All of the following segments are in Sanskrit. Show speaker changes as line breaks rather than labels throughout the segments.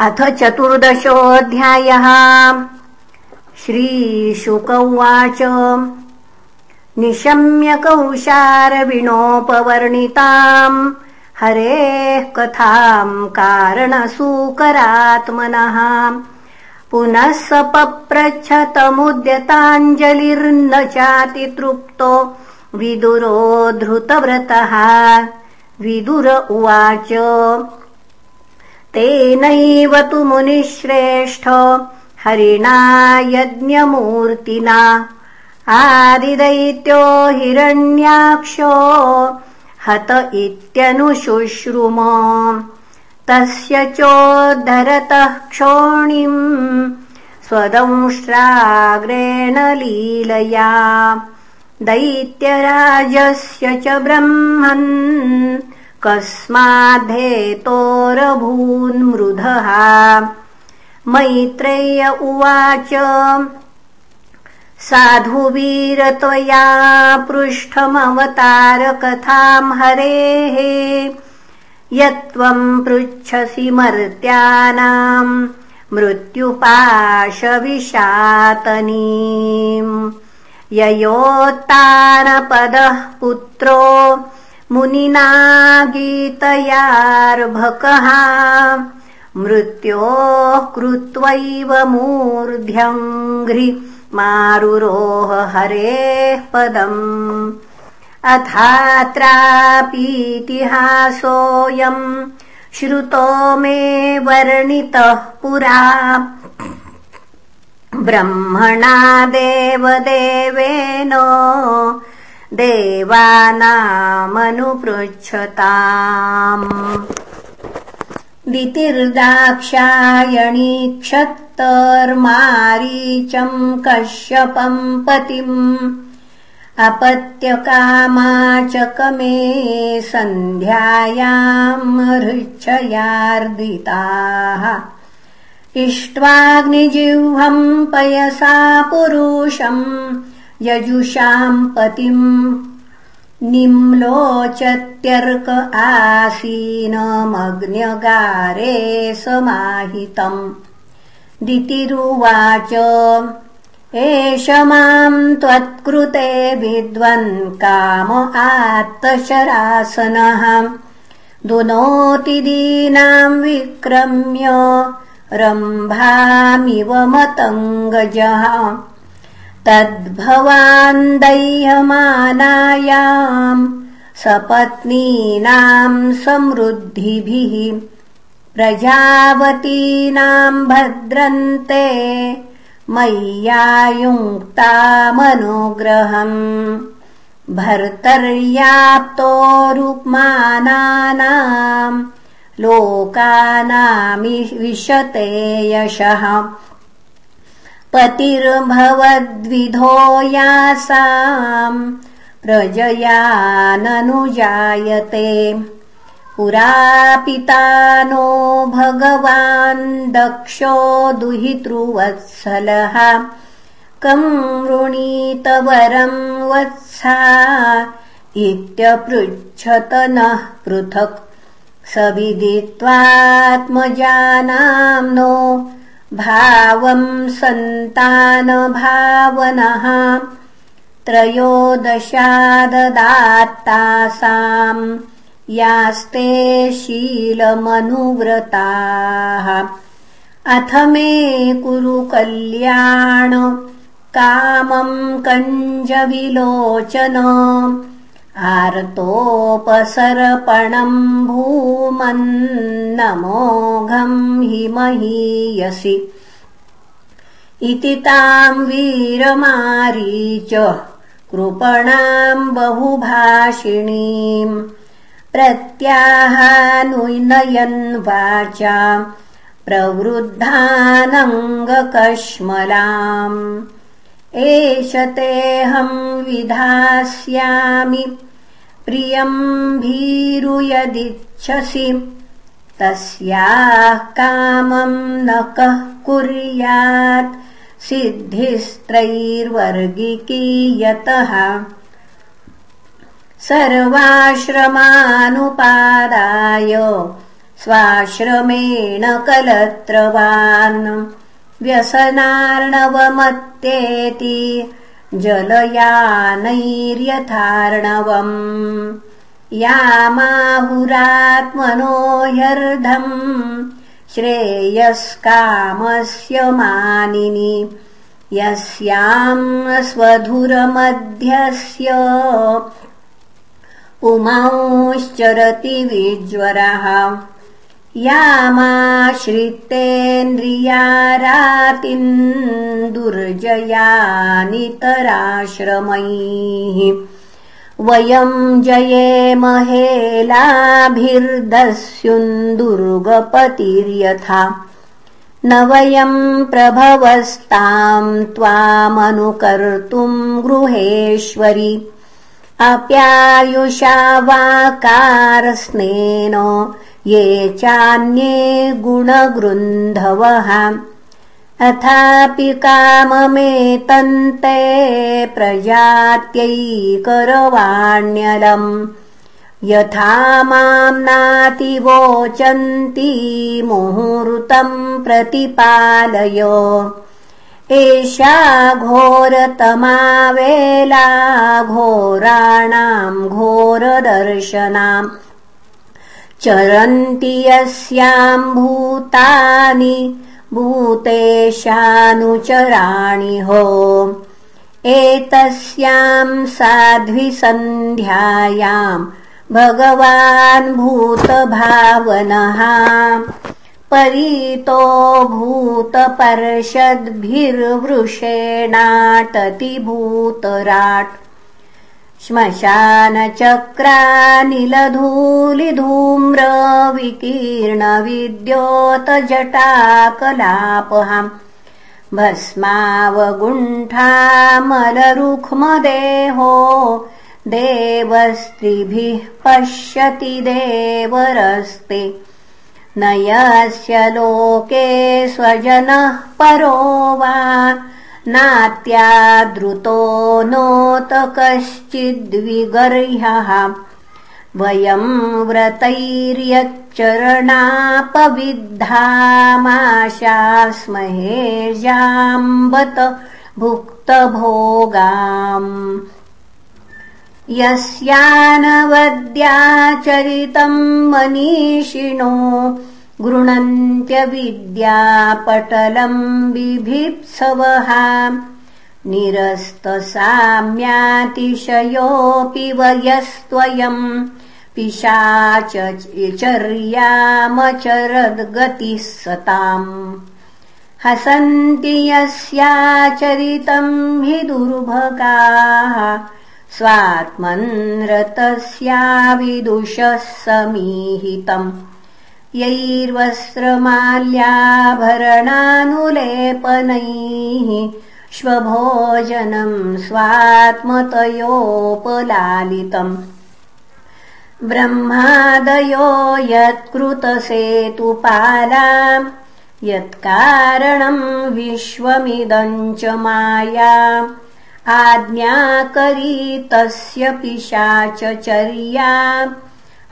अथ चतुर्दशोऽध्यायः। श्रीशुक उवाच निशम्य कौशारविणोपवर्णिताम्। हरेः कथाम् कारणसूकरात्मनः। पुनः स पप्रच्छतमुद्यताञ्जलिर्न विदुरो धृतव्रतः। विदुर उवाच तेनैव तु मुनिश्रेष्ठ हरिणा यज्ञमूर्तिना आदिदैत्यो हिरण्याक्षो हत इत्यनुशुश्रुम। तस्य चोद्धरतः क्षोणिम् स्वदंष्ट्राग्रेण लीलया। दैत्यराजस्य च ब्रह्मन् कस्माद्धेतोरभून्मृधः। मैत्रेय उवाच साधुवीर त्वया पृष्ठमवतारकथाम् हरेः यत्त्वम् पृच्छसि मर्त्यानाम् मृत्युपाशविशातनीम्। ययोत्तानपदः पुत्रो मुनिना गीतयार्भकः मृत्योः कृत्वैव मूर्ध्यङ्घ्रि मारुरोह हरेः पदम् अथात्रापीतिहासोऽयम् श्रुतो मे वर्णितः पुरा। ब्रह्मणा देवदेवेन देवानामनुपृच्छताम्। दितिर्दाक्षायणी क्षत्तर्मारीचम् कश्यपम् पतिम्। अपत्यकामाचकमे सन्ध्यायाम् हृच्छयार्दिताः। इष्ट्वाग्निजिह्वम् पयसा पुरुषम् यजुषाम् पतिम् निम्लोचत्यर्क आसीनमग्न्यगारे समाहितम्। दितिरुवाच एष माम् त्वत्कृते विद्वन् काम आत्तशरासनः दुनोति दीनाम् विक्रम्य रम्भामिव मतङ्गजः तद्भवान् दह्यमानायाम् सपत्नीनाम् समृद्धिभिः प्रजावतीनाम् भद्रन्ते मय्यायुङ्क्तामनुग्रहम् भर्तर्याप्तो रुक्मानानाम् लोकानामि विशते यशः पतिर्भवद्विधो यासाम् प्रजयाननुजायते। पुरा नो भगवान् दक्षो दुहितृवत्सलः। कम् वृणीतवरम् वत्सा इत्यपृच्छत नः पृथक्। स विदित्वात्मजानाम्नो भावम् सन्तानभावनः त्रयोदशाददात्तासाम् यास्ते शीलमनुव्रताः। अथ मे कुरु कल्याण कामम् कञ्जविलोचन आर्तोपसर्पणम् भूमन्नमोघम् हि महीयसि। इति ताम् वीरमारीच कृपणाम् बहुभाषिणीम् प्रत्याहानुनयन् वाचा प्रवृद्धानङ्गकश्मलाम् एष तेऽहम् विधास्यामि। प्रियम् भीरु यदिच्छसि तस्याः कामम् न कः कुर्यात्। सिद्धिस्त्रैर्वर्गिकीयतः। सर्वाश्रमानुपादाय स्वाश्रमेण कलत्रवान् व्यसनार्णवमत्तेति जलयानैर्यथार्णवम् यामाहुरात्मनो ह्यर्धम् श्रेयस्कामस्य मानिनि यस्याम् स्वधुरमध्यस्य पुमांश्चरति विज्वरः यामाश्रितेन्द्रियारातिन् दुर्जयानितराश्रमैः। वयम् जये महेलाभिर्दस्युन्दुर्गपतिर्यथा न वयम् प्रभवस्ताम् त्वामनुकर्तुम् गृहेश्वरि। अप्यायुषा वाकारस्नेन ये चान्ये गुणगृन्धवः। अथापि काममेतन्ते प्रजात्यैकरवाण्यलम्। यथा माम् नातिवोचन्ति मुहूर्तम् प्रतिपालय। एषा घोरतमा वेला घोराणाम् घोरदर्शनाम् चरन्ति यस्याम् भूतानि भूतेशानुचराणि हो। एतस्याम् साध्विसन्ध्यायाम् भगवान् भूतभावनः। परीतो भूतपर्षद्भिर्वृषेणाटति भूतराट् श्मशानचक्रानिलधूलिधूम्रविकीर्णविद्योतजटाकलापहाम्। भस्मावगुण्ठामलरुक्मदेहो देवस्त्रिभिः पश्यति देवरस्ते। न यस्य लोके स्वजनः परो वा नात्यादृतो नोत कश्चिद्विगर्ह्यः। वयम् व्रतैर्यच्चरणापविद्धामाशा जाम्बत भुक्तभोगाम्। यस्यानवद्याचरितम् मनीषिणो गृणन्त्यविद्यापटलम् बिभिप्सवः निरस्तसाम्यातिशयोऽपि वयस्त्वयम् पिशाचर्यामचरद्गतिः सताम् हसन्ति यस्याचरितम् हि दुर्भगाः स्वात्मन्रतस्याविदुषः समीहितम् यैर्वस्त्रमाल्याभरणानुलेपनैः श्वभोजनम् स्वात्मतयोपलालितम्। ब्रह्मादयो यत्कृतसेतुपाला यत्कारणम् विश्वमिदम् च माया आज्ञाकरी तस्य पिशाचर्या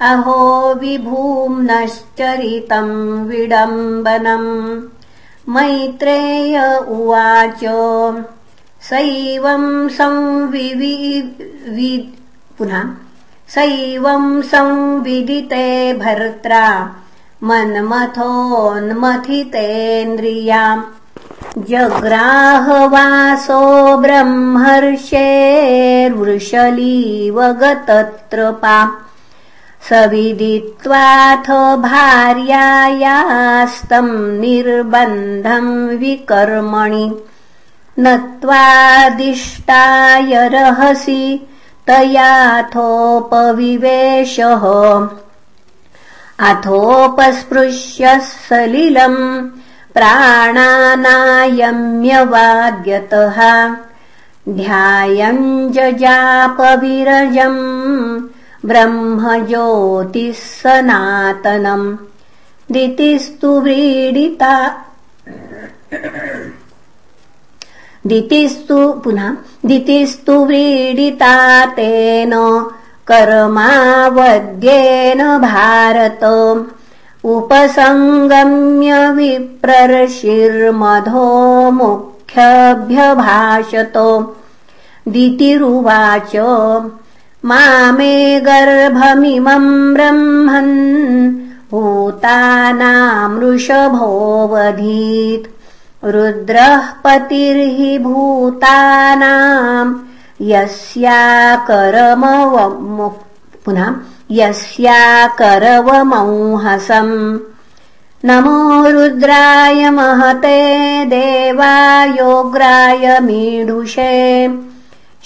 अहो विभूम्नश्चरितम् विडम्बनम् मैत्रेय उवाच सैवम् संविवि पुनः सैवम् संविदिते भर्त्रा मन्मथोन्मथितेन्द्रियाम्। जग्राहवासो ब्रह्मर्षेर्वृषलीव गतत्रपा स विदित्वाथ भार्यायास्तम् निर्बन्धम् विकर्मणि। नत्वादिष्टाय रहसि तयाथोपविवेशः अथोपस्पृश्य सलिलम् प्राणानायम्यवाद्यतः। ध्यायम् जजापविरजम् ब्रह्मज्योतिः सनातनम् दितिस्तु व्रीडिता। दितिस्तु पुनः दितिस्तु व्रीडिता तेन कर्मावद्येन भारत। उपसङ्गम्य विप्रर्षिर्मधो मुख्यभ्यभाषतो। दितिरुवाच मामे गर्भमिमम् ब्रह्मन् भूतानामृषभोऽवधीत् रुद्रः पतिर्हि भूतानाम्। यस्याकरमव पुनः यस्याकरवमंहसम्। नमो रुद्राय महते देवायोग्राय मीडुषे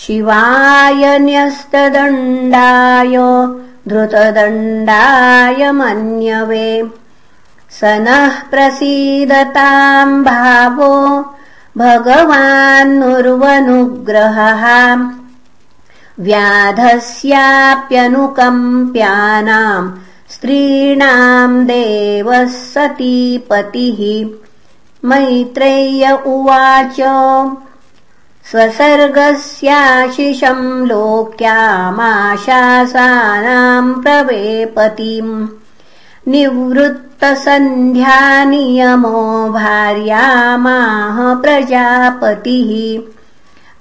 शिवाय न्यस्तदण्डाय धृतदण्डाय मन्यवे। स नः प्रसीदताम् भावो भगवान्नुर्वनुग्रहः व्याधस्याप्यनुकम्प्यानाम् स्त्रीणाम् देवः सतीपतिः। मैत्रेय्य उवाच स्वसर्गस्याशिषम् लोक्यामाशासानाम् प्रवेपतिम्। निवृत्तसन्ध्यानियमो भार्यामाह प्रजापतिः।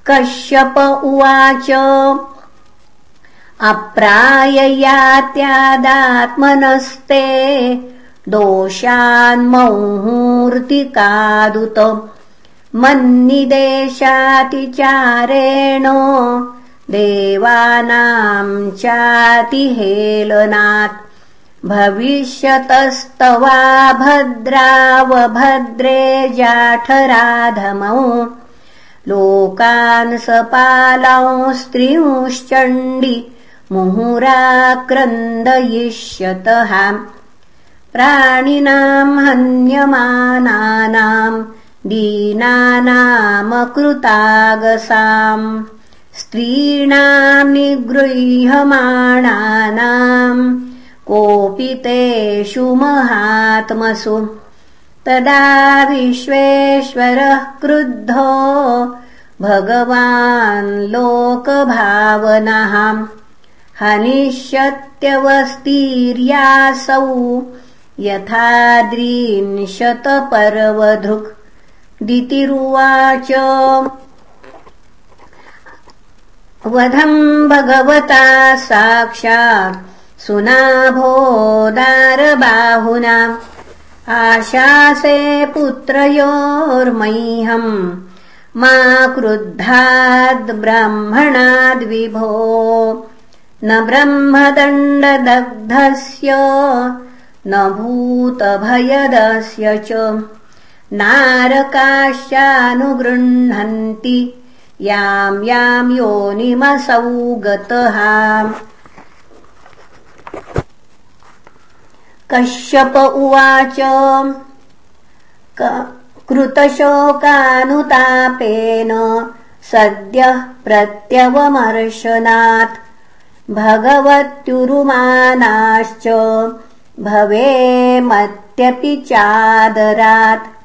कश्यप उवाच अप्राययात्यादात्मनस्ते दोषान्मौहूर्तिकादुत मन्निदेशातिचारेण देवानाम् चातिहेलनात्। भविष्यतस्तवा भद्रावभद्रे जाठराधमौ। लोकान् सपालांस्त्रिंश्चण्डि मुहुराक्रन्दयिष्यतः। प्राणिनाम् हन्यमानानाम् दीनानामकृतागसाम् स्त्रीणाम् निगृह्यमाणानाम् कोऽपि तेषु महात्मसु। तदा विश्वेश्वरः क्रुद्धो भगवान् लोकभावनः। हनिष्यत्यवस्तीर्यासौ यथाद्रींशतपर्वधृक् दितिरुवाच। वधम् भगवता साक्षात् सुनाभोदारबाहुना। आशासे पुत्रयोर्मह्यम् मा क्रुद्धाद्ब्राह्मणाद्विभो न ब्रह्मदण्डदग्धस्य न भूतभयदस्य च नारकाश्चानुगृह्णन्ति याम् याम् योनिमसौ गतः। कश्यप उवाच कृतशोकानुतापेन सद्यः प्रत्यवमर्शनात्। भगवत्युरुमानाश्च भवेमत्यपि चादरात्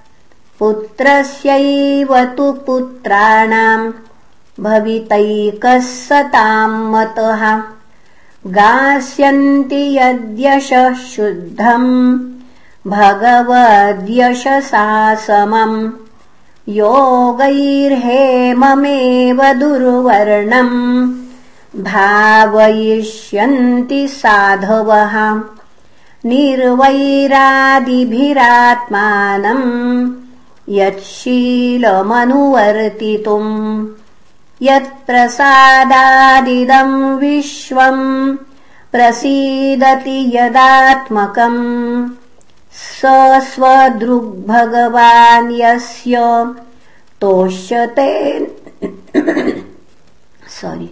पुत्रस्यैव तु पुत्राणाम् भवितैकः सताम् मतः गास्यन्ति यद्यशः शुद्धम् भगवद्यशसा समम् योगैर्हेममेव दुर्वर्णम् भावयिष्यन्ति साधवः निर्वैरादिभिरात्मानम् यत्शीलमनुवर्तितुम् यत्प्रसादादिदम् विश्वम् प्रसीदति यदात्मकम्। स स्वदृग्भगवान् यस्य तोष्यते सोरि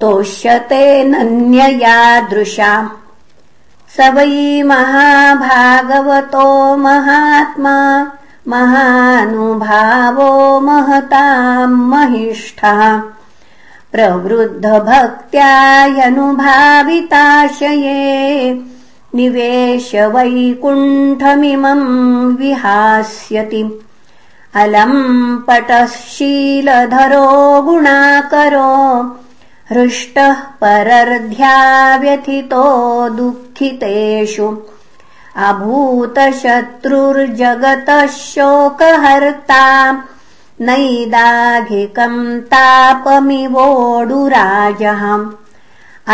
तोष्यते नन्ययादृशा स वै महाभागवतो महात्मा महानुभावो महताम् महिष्ठः। प्रवृद्धभक्त्यायनुभाविताशये निवेश वैकुण्ठमिमम् विहास्यति। अलम् पटशीलधरो गुणाकरो हृष्टः परर्ध्या व्यथितो दुःखितेषु अभूतशत्रुर्जगतः शोकहर्ता नैदाघिकम् तापमिवोडुराजः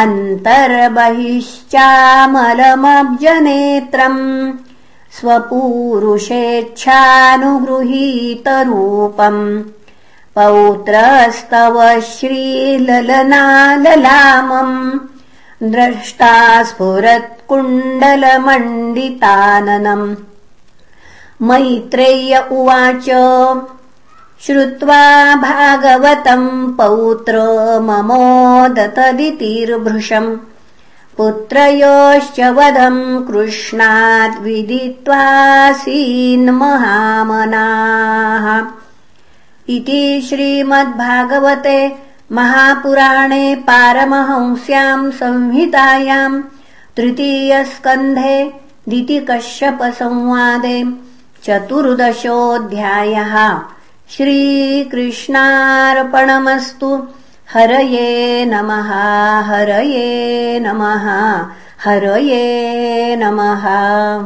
अन्तर्बहिश्चामलमब्जनेत्रम् स्वपूरुषेच्छानुगृहीतरूपम् पौत्रस्तव श्रीललनाललामम् द्रष्टा स्फुरत्कुण्डलमण्डिताननम् मैत्रेय्य उवाच श्रुत्वा भागवतम् पौत्र ममोदतदितिर्भृशम्। पुत्रयोश्च वधम् कृष्णाद्विदित्वासीन्महामनाः इति श्रीमद्भागवते महापुराणे पारमहंस्याम् संहितायाम् तृतीयस्कन्धे दितिकश्यपसंवादे चतुर्दशोऽध्यायः। श्रीकृष्णार्पणमस्तु। हरये नमः हरये नमः हरये नमः